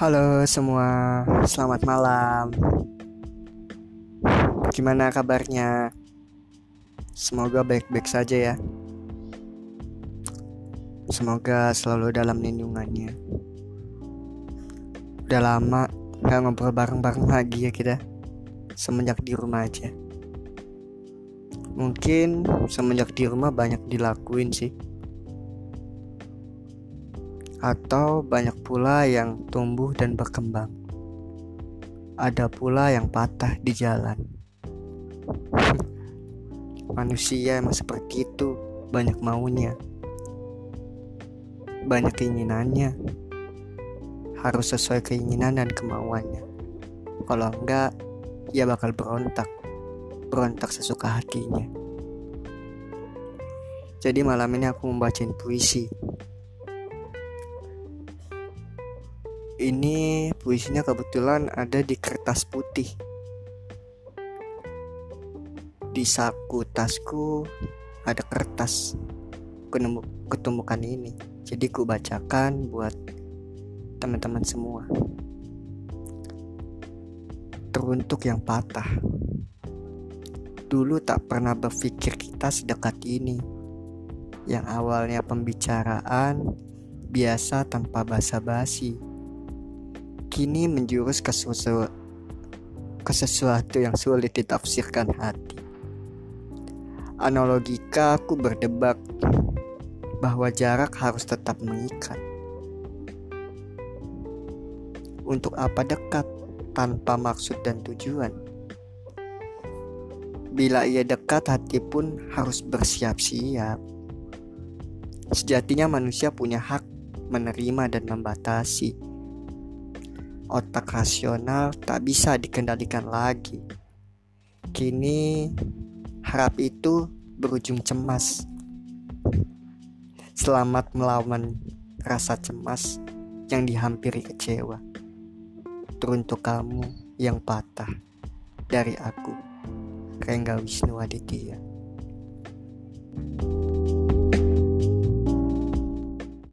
Halo semua, selamat malam. Gimana kabarnya? Semoga baik-baik saja ya. Semoga selalu dalam lindungannya. Udah lama gak ngobrol bareng-bareng lagi ya kita. Semenjak di rumah aja. Mungkin semenjak di rumah banyak dilakuin sih atau banyak pula yang tumbuh dan berkembang. Ada pula yang patah di jalan. Manusia emang seperti itu, banyak maunya, banyak keinginannya. Harus sesuai keinginan dan kemauannya. Kalau enggak, ia bakal berontak, berontak sesuka hatinya. Jadi malam ini aku membacain puisi ini puisinya kebetulan ada di kertas putih. Di saku tasku ada kertas ketemukan ini. Jadi ku bacakan buat teman-teman semua. Teruntuk yang patah. Dulu tak pernah berpikir kita sedekat ini. Yang awalnya pembicaraan biasa tanpa basa-basi kini menjurus ke, sesuatu, ke sesuatu yang sulit ditafsirkan hati. Analogika aku berdebak bahwa jarak harus tetap mengikat. Untuk apa dekat tanpa maksud dan tujuan? Bila ia dekat, hati pun harus bersiap-siap. Sejatinya manusia punya hak menerima dan membatasi otak rasional tak bisa dikendalikan lagi. Kini harap itu berujung cemas. Selamat melawan rasa cemas yang dihampiri kecewa. Teruntuk kamu yang patah dari aku, Rengga Wisnu Aditya.